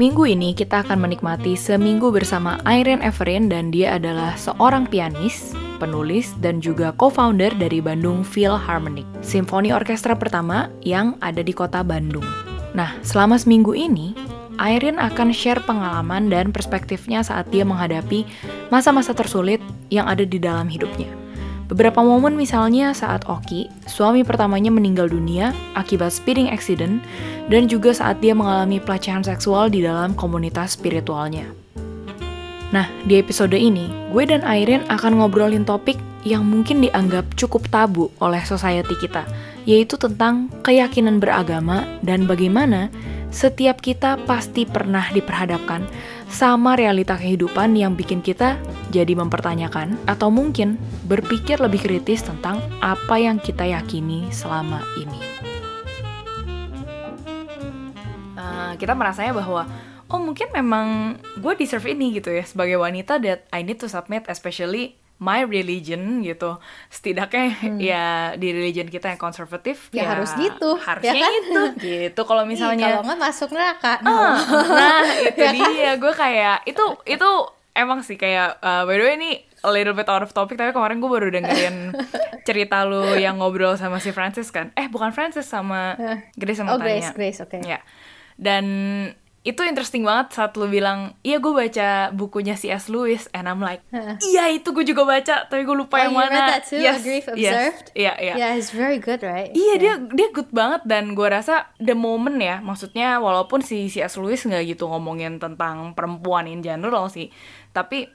Minggu ini kita akan menikmati seminggu bersama Irene Everin dan dia adalah seorang pianis, penulis, dan juga co-founder dari Bandung Philharmonic, simfoni orkestra pertama yang ada di kota Bandung. Nah, selama seminggu ini, Irene akan share pengalaman dan perspektifnya saat dia menghadapi masa-masa tersulit yang ada di dalam hidupnya. Beberapa momen misalnya saat Oki, suami pertamanya meninggal dunia akibat speeding accident, dan juga saat dia mengalami pelecehan seksual di dalam komunitas spiritualnya. Nah, di episode ini, gue dan Irene akan ngobrolin topik yang mungkin dianggap cukup tabu oleh society kita, yaitu tentang keyakinan beragama dan bagaimana setiap kita pasti pernah diperhadapkan sama realita kehidupan yang bikin kita jadi mempertanyakan atau mungkin berpikir lebih kritis tentang apa yang kita yakini selama ini. Uh, kita merasanya bahwa oh mungkin memang gue deserve ini gitu ya sebagai wanita that I need to submit especially my religion gitu. Setidaknya hmm. ya di religion kita yang konservatif ya, ya harus gitu harusnya ya kan? gitu. Gitu. Kalau misalnya kalau nggak masuk neraka. Uh, nah itu ya kan? dia gue kayak itu itu emang sih kayak uh, by the way ini a little bit out of topic tapi kemarin gue baru dengerin cerita lu yang ngobrol sama si Francis kan. Eh bukan Francis sama Grace sama oh, Tanya. Grace Grace oke. Okay. ya. Dan itu interesting banget saat lu bilang iya gue baca bukunya C.S. Lewis and I'm like iya itu gue juga baca tapi gue lupa oh, yang mana that too? yes Grief Observed iya iya yeah it's very good right iya yeah. dia dia good banget dan gue rasa the moment ya maksudnya walaupun si C.S. Lewis nggak gitu ngomongin tentang perempuan in general sih tapi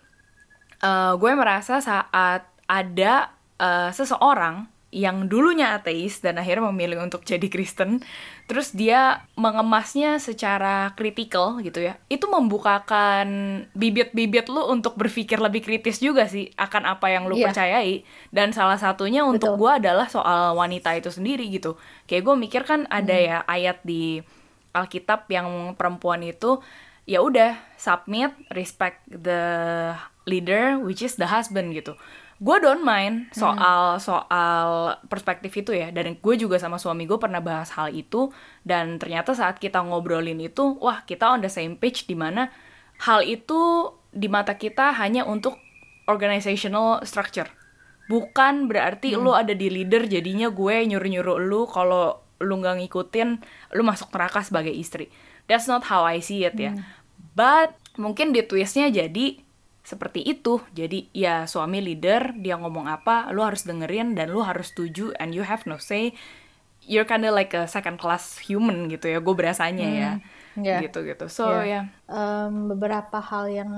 uh, gue merasa saat ada uh, seseorang yang dulunya ateis dan akhirnya memilih untuk jadi Kristen, terus dia mengemasnya secara kritikal gitu ya. Itu membukakan bibit-bibit lu untuk berpikir lebih kritis juga sih akan apa yang lu yeah. percayai. Dan salah satunya untuk gue adalah soal wanita itu sendiri gitu. Kayak gue mikir kan ada hmm. ya ayat di Alkitab yang perempuan itu ya udah submit, respect the leader which is the husband gitu gue don't mind soal hmm. soal perspektif itu ya dan gue juga sama suami gue pernah bahas hal itu dan ternyata saat kita ngobrolin itu wah kita on the same page di mana hal itu di mata kita hanya untuk organizational structure bukan berarti hmm. lo ada di leader jadinya gue nyuruh nyuruh lu kalau lu nggak ngikutin lu masuk neraka sebagai istri that's not how I see it ya hmm. but mungkin di twistnya jadi seperti itu. Jadi ya suami leader, dia ngomong apa, lu harus dengerin dan lu harus setuju and you have no say. You're kinda like a second class human gitu ya, gue berasanya ya. hmm. ya yeah. gitu gitu so ya yeah. yeah. um, beberapa hal yang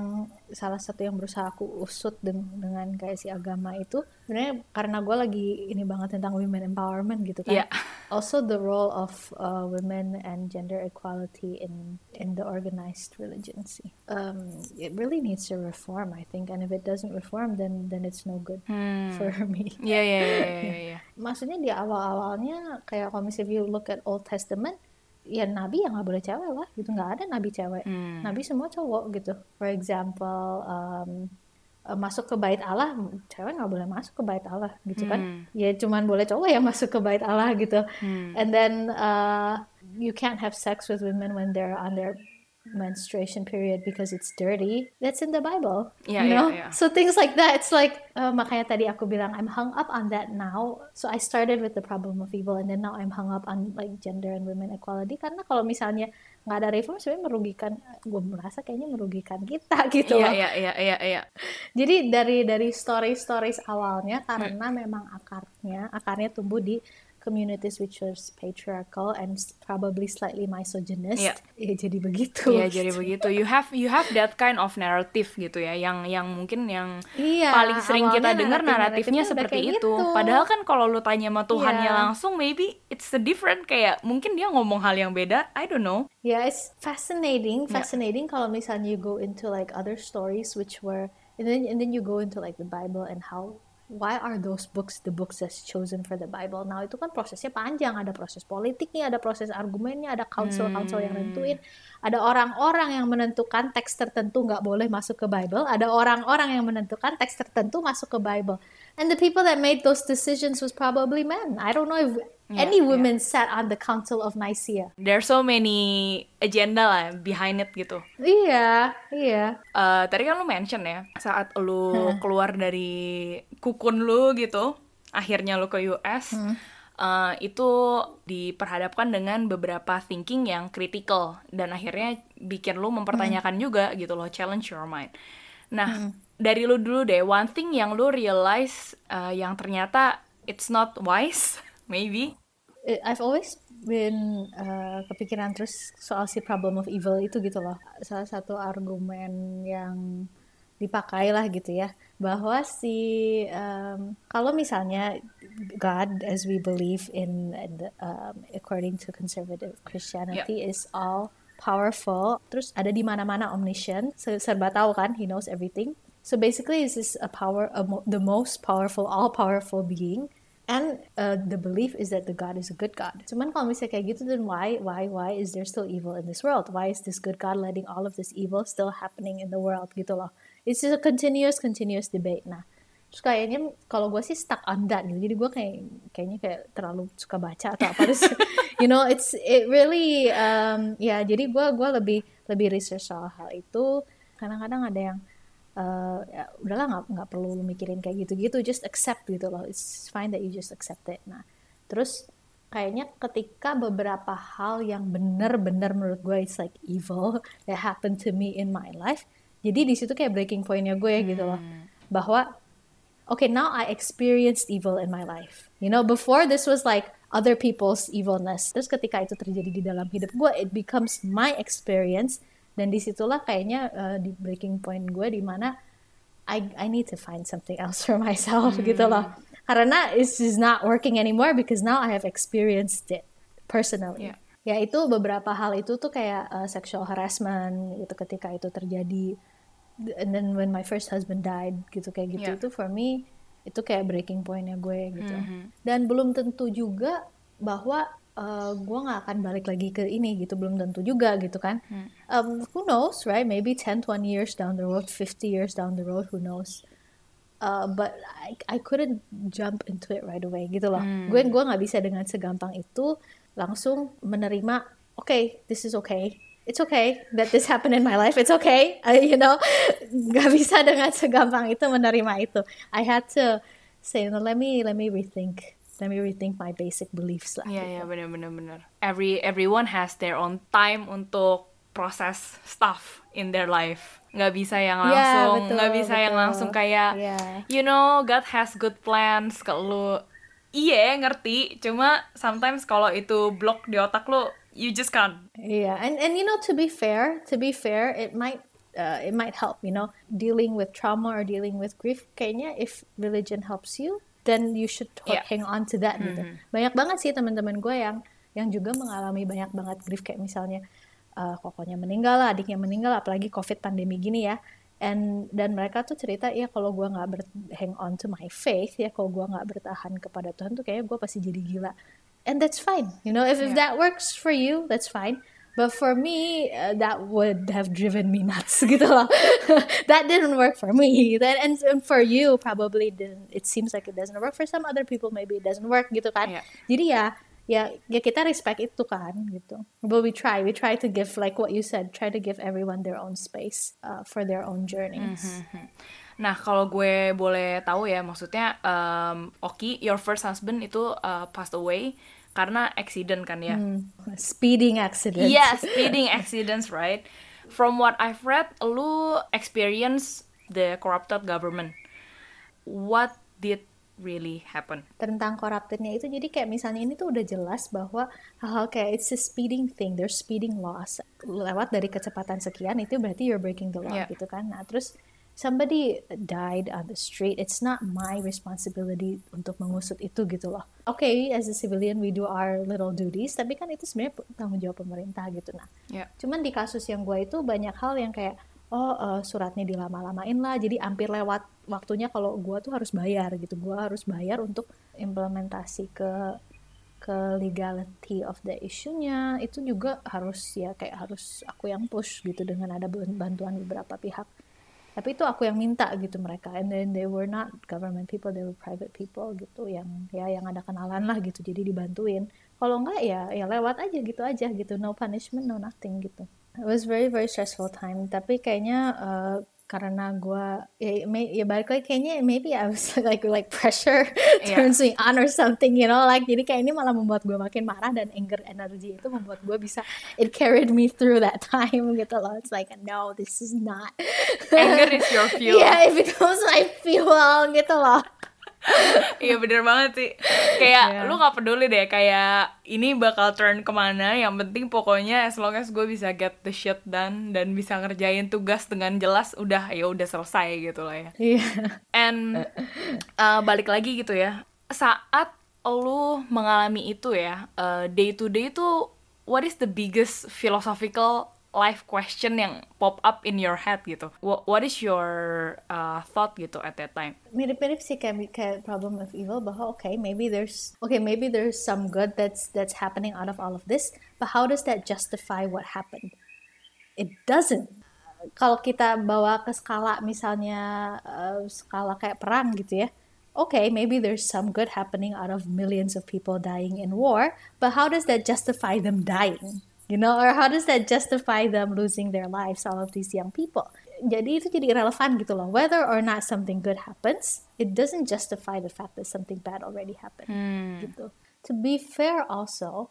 salah satu yang berusaha aku usut dengan, dengan kayak si agama itu sebenarnya karena gue lagi ini banget tentang women empowerment gitu kan yeah. also the role of uh, women and gender equality in in the organized religion sih um, it really needs to reform I think and if it doesn't reform then then it's no good hmm. for me yeah yeah yeah yeah, yeah, yeah. maksudnya di awal awalnya kayak kalau misalnya you look at Old Testament ya nabi yang nggak boleh cewek lah gitu nggak ada nabi cewek hmm. nabi semua cowok gitu for example um, masuk ke bait Allah cewek nggak boleh masuk ke bait Allah gitu kan hmm. ya cuman boleh cowok yang masuk ke bait Allah gitu hmm. and then uh, you can't have sex with women when they're on their menstruation period because it's dirty. That's in the Bible. Yeah, you know? yeah, yeah. So things like that. It's like uh, makanya tadi aku bilang I'm hung up on that now. So I started with the problem of evil and then now I'm hung up on like gender and women equality karena kalau misalnya nggak ada reform sebenarnya merugikan gue merasa kayaknya merugikan kita gitu iya iya iya iya iya jadi dari dari story stories awalnya karena hmm. memang akarnya akarnya tumbuh di communities which was patriarchal and probably slightly misogynist yeah. ya jadi begitu ya jadi begitu you have you have that kind of narrative gitu ya yang yang mungkin yang iya, paling sering kita dengar naratifnya seperti itu gitu. padahal kan kalau lu tanya sama Tuhannya yeah. langsung maybe it's a different kayak mungkin dia ngomong hal yang beda I don't know yeah it's fascinating fascinating yeah. kalau misalnya you go into like other stories which were and then and then you go into like the Bible and how why are those books the books that's chosen for the Bible? Nah itu kan prosesnya panjang, ada proses politiknya, ada proses argumennya, ada council-council yang hmm. nentuin, ada orang-orang yang menentukan teks tertentu nggak boleh masuk ke Bible, ada orang-orang yang menentukan teks tertentu masuk ke Bible. And the people that made those decisions was probably men. I don't know if Yeah, Any women sat on the Council of Nicaea. There's so many agenda lah behind it gitu. Iya, iya. Eh, tadi kan lu mention ya saat lu keluar dari kukun lu gitu, akhirnya lu ke US, eh, itu diperhadapkan dengan beberapa thinking yang critical dan akhirnya bikin lu mempertanyakan juga gitu loh, challenge your mind. Nah, dari lu dulu deh, one thing yang lu realize eh, yang ternyata it's not wise, maybe. Eh, I've always been uh, kepikiran terus soal si problem of evil itu gitu loh. Salah satu argumen yang dipakai lah gitu ya bahwa si um, kalau misalnya God as we believe in the, um, according to conservative Christianity is all powerful terus ada di mana-mana omniscient se- serba tahu kan he knows everything so basically this is a power a mo- the most powerful all powerful being and uh, the belief is that the God is a good God. Cuman kalau misalnya kayak gitu, then why, why, why is there still evil in this world? Why is this good God letting all of this evil still happening in the world gitu loh? It's just a continuous, continuous debate. Nah, terus kayaknya kalau gue sih stuck on that gitu. Jadi gue kayak kayaknya kayak terlalu suka baca atau apa terus, you know, it's it really, um, ya jadi gue gue lebih lebih research soal hal itu. Kadang-kadang ada yang uh, ya udahlah nggak nggak perlu lu mikirin kayak gitu-gitu just accept gitu loh. It's fine that you just accept it. Nah terus kayaknya ketika beberapa hal yang benar-benar menurut gue it's like evil that happened to me in my life jadi di situ kayak breaking pointnya gue gitu loh. Bahwa okay now I experienced evil in my life. You know before this was like other people's evilness. Terus ketika itu terjadi di dalam hidup gue it becomes my experience dan di situlah kayaknya uh, di breaking point gue di mana I I need to find something else for myself gitu loh. Karena it's just not working anymore because now I have experienced it personally. Yeah. ya itu beberapa hal itu tuh kayak uh, sexual harassment gitu ketika itu terjadi. And then when my first husband died gitu kayak gitu. Yeah. itu for me itu kayak breaking pointnya gue gitu. Dan belum tentu juga bahwa uh, gue nggak akan balik lagi ke ini gitu belum tentu juga gitu kan. Um, who knows right? Maybe 10 20 years down the road 50 years down the road who knows. Uh, but I, I couldn't jump into it right away gitu loh. Gue gue nggak bisa dengan segampang itu langsung menerima, okay, this is okay, it's okay that this happened in my life, it's okay, I, you know, nggak bisa dengan segampang itu menerima itu. I had to say, no, let me let me rethink, let me rethink my basic beliefs lah. Iya iya benar benar benar. Every everyone has their own time untuk proses stuff in their life. Nggak bisa yang Iya, langsung, betul, nggak bisa yang betul. langsung kayak Iya. you know God has good plans ke lu. Iya ngerti, cuma sometimes kalau itu block di otak lu, you just can't. Yeah, and and you know to be fair, to be fair, it might uh, it might help, you know, dealing with trauma or dealing with grief. Kayaknya if religion helps you, then you should ho- Yeah. hang on to that gitu. Banyak banget sih teman-teman gue yang yang juga mengalami banyak banget grief kayak misalnya uh, kokonya meninggal lah, adiknya meninggal, apalagi covid pandemi gini ya. And dan mereka tuh cerita ya kalau gue nggak ber- hang on to my faith ya kalau gue nggak bertahan kepada Tuhan tuh kayaknya gue pasti jadi gila. And that's fine, you know. If, if that works for you, that's fine. But for me, uh, that would have driven me nuts gitu loh. that didn't work for me. That and, and for you probably didn't. It seems like it doesn't work for some other people. Maybe it doesn't work gitu kan. Iya. Jadi ya ya ya kita respect itu kan gitu. But we try, we try to give like what you said, try to give everyone their own space uh, for their own journeys. Nah, kalau gue boleh tahu ya, maksudnya um, Oki, your first husband itu uh, passed away karena accident kan ya? Hmm. Speeding accident. Yeah, speeding accidents, right? From what I've read, lu experience the corrupted government. What did really happen? tentang corruptednya itu jadi kayak misalnya ini tuh udah jelas bahwa hal-hal kayak it's a speeding thing there's speeding laws lewat dari kecepatan sekian itu berarti you're breaking the law Yeah. gitu kan nah terus somebody died on the street it's not my responsibility untuk mengusut itu gitu loh. Oke as a civilian we do our little duties tapi kan itu sebenarnya tanggung jawab pemerintah gitu. Nah Ya. Cuman di kasus yang gue itu banyak hal yang kayak oh eh, suratnya dilama-lamain lah jadi hampir lewat waktunya kalau gue tuh harus bayar gitu. Gue harus bayar untuk implementasi ke ke legality of the issue-nya. Itu juga harus ya kayak harus aku yang push gitu dengan ada ban- bantuan beberapa pihak tapi itu aku yang minta gitu mereka. And then they were not government people they were private people gitu yang ya yang ada kenalan lah gitu. Jadi dibantuin. Kalau enggak ya ya lewat aja gitu aja gitu. No punishment no nothing gitu. It was very very stressful time. Tapi kayaknya uh, karena gue ya, may, ya balik lagi kayaknya maybe I was like like pressure yeah. turns me on or something you know like jadi kayak ini malah membuat gue makin marah dan anger energy itu membuat gue bisa it carried me through that time gitu loh. It's like no this is not anger is your fuel. yeah it becomes my fuel gitu loh iya bener banget sih kayak yeah. lu nggak peduli deh kayak ini bakal turn ke mana yang penting pokoknya as long as gue bisa get the shit done dan bisa ngerjain tugas dengan jelas udah ya udah selesai gitu lah ya yeah. and uh, balik lagi gitu ya saat lu mengalami itu ya uh, day to day itu what is the biggest philosophical life question yang pop up in your head gitu. What, what is your uh, thought gitu at that time? Mirip-mirip sih kayak, kayak problem of evil bahwa okay maybe there's okay maybe there's some good that's that's happening out of all of this, but how does that justify what happened? It doesn't. Kalau kita bawa ke skala misalnya uh, skala kayak perang gitu ya, okay, maybe there's some good happening out of millions of people dying in war, but how does that justify them dying? You know or how does that justify them losing their lives all of these young people? Jadi itu jadi relevan gitu loh. Whether or not something good happens it doesn't justify the fact that something bad already happened hmm. gitu. To be fair also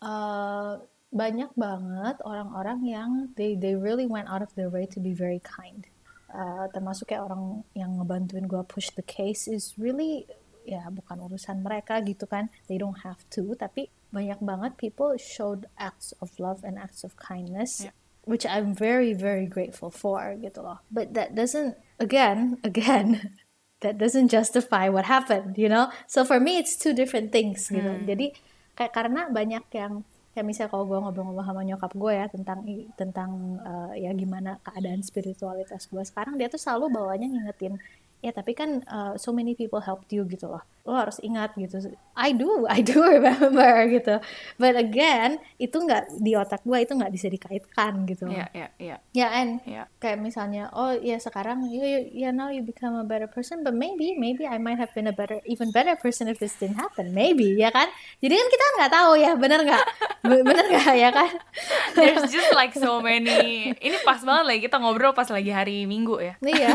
uh, banyak banget orang-orang yang they they really went out of their way to be very kind. Uh, termasuk kayak orang yang ngebantuin gue push the case is really ya bukan urusan mereka gitu kan. They don't have to tapi banyak banget people showed acts of love and acts of kindness yeah. which I'm very very grateful for gitu loh but that doesn't again again that doesn't justify what happened you know so for me it's two different things gitu hmm. jadi kayak karena banyak yang kayak misalnya kalau gue ngobrol-ngobrol sama nyokap gue ya tentang tentang uh, ya gimana keadaan spiritualitas gue sekarang dia tuh selalu bawanya ngingetin ya tapi kan uh, so many people helped you gitu loh lo harus ingat gitu. I do I do remember gitu. But again itu nggak di otak gue itu nggak bisa dikaitkan gitu. Ya ya ya ya and yeah. kayak misalnya oh ya sekarang you, you, yeah now you become a better person but maybe maybe I might have been a better even better person if this didn't happen. Maybe ya kan? Jadi kan kita nggak tahu ya bener nggak? Bener nggak ya kan? There's just like so many ini pas banget lagi kita ngobrol pas lagi hari minggu ya. Iya.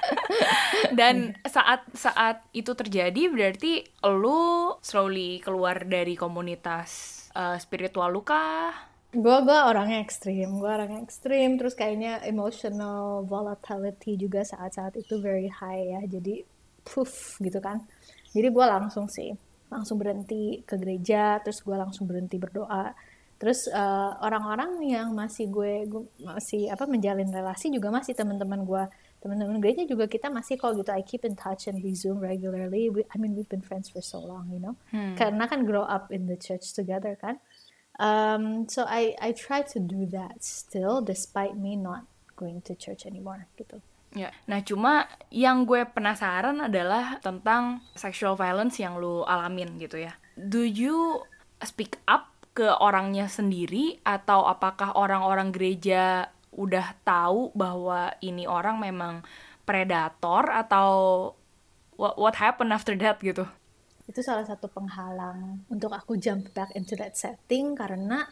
Dan saat saat itu terjadi berarti lu slowly keluar dari komunitas uh, spiritual lu kah? Gue gue orangnya ekstrim, gue orangnya ekstrim, terus kayaknya emotional volatility juga saat-saat itu very high ya, jadi puff gitu kan. Jadi gue langsung sih, langsung berhenti ke gereja, terus gue langsung berhenti berdoa. Terus uh, orang-orang yang masih gue, gue masih apa menjalin relasi juga masih teman-teman gue teman-teman gereja juga kita masih kok gitu I keep in touch and we zoom regularly we, I mean we've been friends for so long you know hmm. karena kan grow up in the church together kan um, so I I try to do that still despite me not going to church anymore gitu Ya, nah cuma yang gue penasaran adalah tentang sexual violence yang lu alamin gitu ya. Do you speak up ke orangnya sendiri atau apakah orang-orang gereja udah tahu bahwa ini orang memang predator atau what, what happened after that gitu? Itu salah satu penghalang untuk aku jump back into that setting karena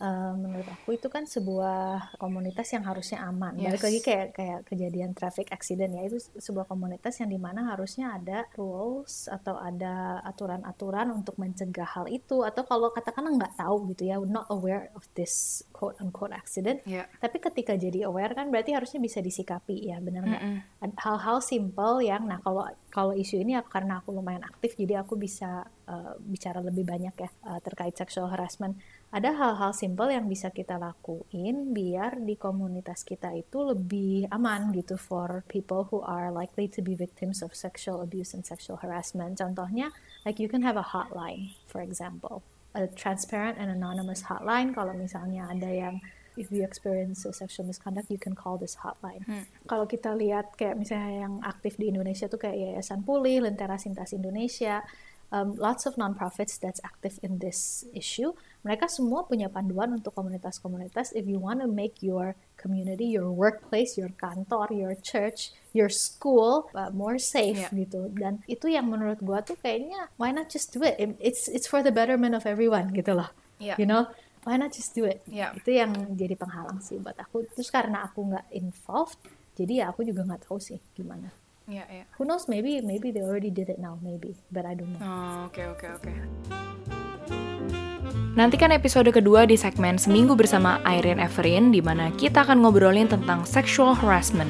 uh, menurut aku itu kan sebuah komunitas yang harusnya aman. Yes. Balik lagi kayak kayak kejadian traffic accident ya itu sebuah komunitas yang di mana harusnya ada rules atau ada aturan-aturan untuk mencegah hal itu atau kalau katakanlah nggak tahu gitu ya not aware of this quote unquote accident. Yeah. Tapi ketika jadi aware kan berarti harusnya bisa disikapi ya benar nggak? Mm -mm. Hal-hal simple yang nah kalau kalau isu ini ya karena aku lumayan aktif jadi aku bisa uh, bicara lebih banyak ya uh, terkait sexual harassment ada hal-hal simpel yang bisa kita lakuin biar di komunitas kita itu lebih aman gitu for people who are likely to be victims of sexual abuse and sexual harassment. Contohnya, like you can have a hotline, for example, a transparent and anonymous hotline. Kalau misalnya ada yang if you experience a sexual misconduct, you can call this hotline. Hmm. Kalau kita lihat kayak misalnya yang aktif di Indonesia tuh kayak Yayasan Pulih, Lentera Sintas Indonesia, um, lots of non-profits that's active in this issue mereka semua punya panduan untuk komunitas-komunitas if you want to make your community, your workplace, your kantor, your church, your school uh, more safe yeah. gitu. Dan itu yang menurut gua tuh kayaknya why not just do it? It's it's for the betterment of everyone gitu loh. Yeah. You know, why not just do it? Yeah. Itu yang jadi penghalang sih buat aku. Terus karena aku nggak involved, jadi ya aku juga nggak tahu sih gimana. Yeah, yeah. Who knows? Maybe maybe they already did it now, maybe, but I don't know. Oh, oke oke oke. Nantikan episode kedua di segmen Seminggu bersama Irene Everin di mana kita akan ngobrolin tentang sexual harassment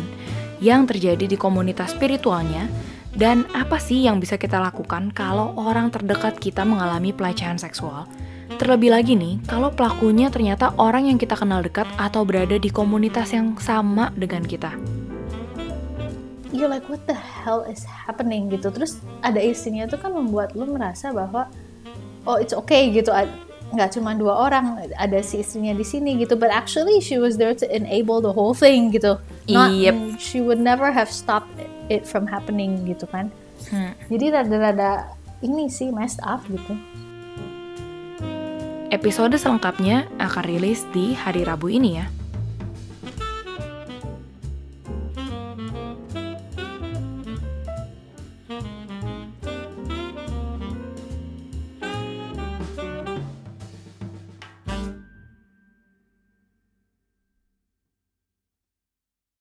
yang terjadi di komunitas spiritualnya dan apa sih yang bisa kita lakukan kalau orang terdekat kita mengalami pelecehan seksual. Terlebih lagi nih, kalau pelakunya ternyata orang yang kita kenal dekat atau berada di komunitas yang sama dengan kita. You're like what the hell is happening gitu. Terus ada istrinya tuh kan membuat lu merasa bahwa oh it's okay gitu nggak cuma dua orang ada si istrinya di sini gitu. But actually she was there to enable the whole thing gitu. Not yep. she would never have stopped it from happening gitu kan. Hmm. jadi rada-rada ini sih messed up gitu. Episode selengkapnya akan rilis di hari Rabu ini ya